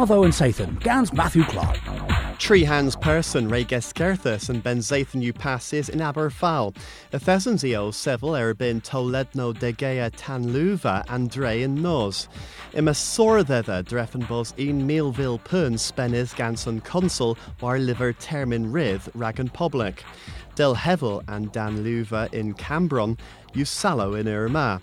Watho and Sathan, Gans Matthew Clark. Tree hands person Ray Geskerthus and Ben Zathan you passes in Aberfal. A thousands eo sevel erbin toledno degea tan luva Andre in nos. Ima sora thedda drefen bos un milville pun spennis ganson consul war liver termin rith ragan public. Del Hevel and Dan Luva in Cambron, you sallow in Irma.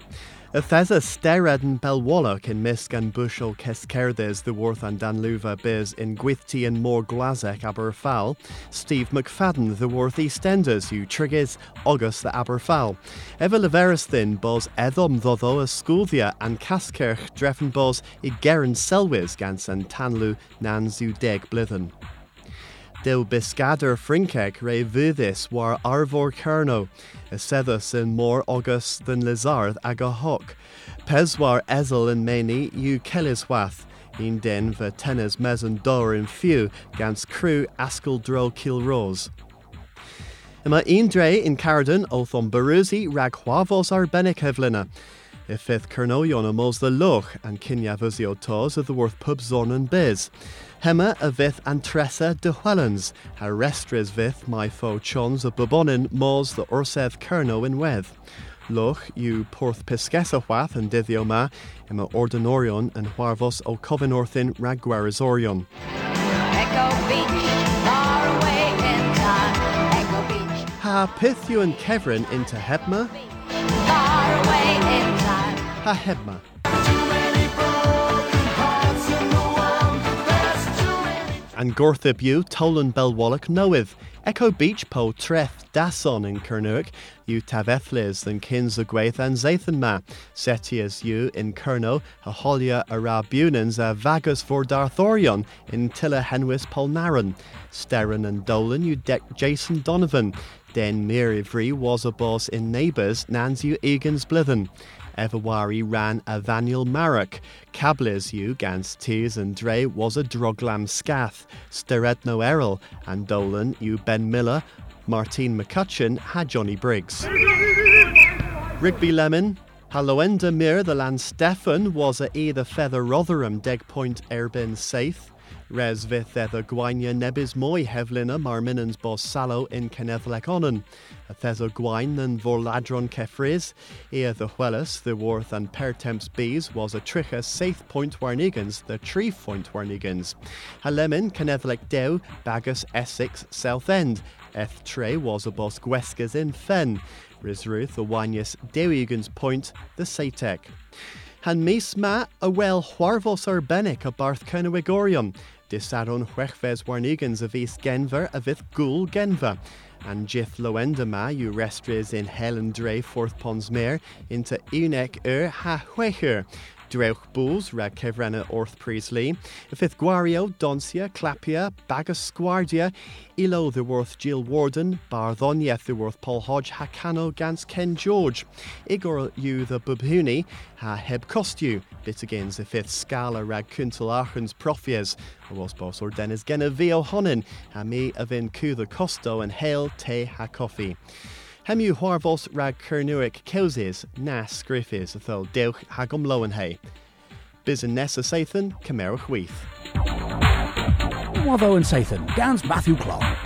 A thesa stered belwallach in Misk and Bushel Keskerdes the Worth and Danluva biz in Gwithty and More Glazek Aberfal, Steve McFadden the Worth EastEnders who triggers August the Aberfal. Eva Leveris bos Edom a Sculvia and Kaskirch dreffen bos i Selwis gans and Tanlu nan zu deg blithen. Dil biscader frinkeg re vudis war arvor kerno, a sedus in more august than lizard aga hoc. Peswar ezel in many u keliswath, in den ver tennis mezen dor in few, gans crew askell dro kilrose. Yma un in Carden oth on Baruzi rag hwavos arbenig If fifth Kernoion amos the loch and kinyavuzio tos of the worth pub zon and biz. Hema a vith antressa de Wellens, ha restres vith my fo chons of Babonin mos the Urseth Kerno in weth. Loch you porth piscesa wath and dithio ma, ima ordinorion and huarvos o covenorthin ragguarizorion. Echo Beach, far away in time. Echo Beach, Ha pithu and Kevrin into Hebma, far away in ha Hebma. And Gortha Bu, Tolan Belwalloch Noith, Echo Beach Po Treth Dason in Kernuik, U Tavethlis than Kins Gwaith and Zathanma, Setias U in Kerno, Aholia Arabunans a Vagus for Darthorion in Tilla Henwis Polnaran, Sterren and Dolan U Deck Jason Donovan, Den Mirivri was a boss in Neighbours Nanzu Egan's Blithen. Everwari ran a Vaniel Marek. Cablis you gans Tears and Dre was a Droglam Scath. Steredno Errol and Dolan U Ben Miller. Martine McCutcheon had Johnny Briggs. Rigby Lemon. Halloenda Mir the land Stefan was a either feather Rotherham Deg Point Erbin Safe. Res vith ether Gwainia nebis moi hevlina marminans bos salo in Kennethlek onan. A Gwain and vorladron kefris. Ea the Huelis, the Worth and Pertemps bees was a tricha safe point warnigans, the tree point warnigans. Halemin Kennethlek dew, Bagus Essex South End. Eth tre was a bos Gweskas in Fen. Risruth the Wanyas Dewigans Point, the Satek. Han mis ma a well huarvos urbenic a Barth Kenawigorium, disaron huechves warnigans of East Genver a Genva, and jith loendama you restres in Helen Dre into Unek ur ha huecher. Dreuch Bulls, Rag Kevrena Orth Priestley, Fifth Guario, Doncia, Clapia, Bagus Squardia, Ilo the Worth Jill Warden, Barthonieth the Worth Paul Hodge, Hakano Gans Ken George, Igor you the Bubhuni, Ha Heb Costu, Bitagins the Fifth Scala Rag Kuntal Achens Profies, was Boss or Dennis Genevio Honin, Ha me Avin Ku the Costo and Hail Te Ha Coffee. Hemu Harvos rag Kernuic Kelsis, Nas Griffis, Athol Deuch Hagum Lowenhay. Biz and Nessa Sathan, Camerach Weath. Watho and Sathan, Matthew Clark.